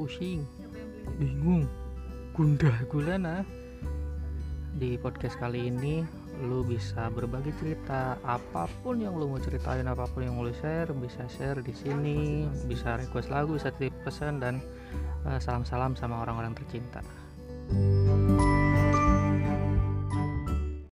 pusing. Bingung. Gundah gulana ah. di podcast kali ini lu bisa berbagi cerita apa pun yang lu mau ceritain apa pun yang lu share bisa share di sini bisa request lagu bisa titip pesan dan eh, salam-salam uh, sama orang-orang tercinta.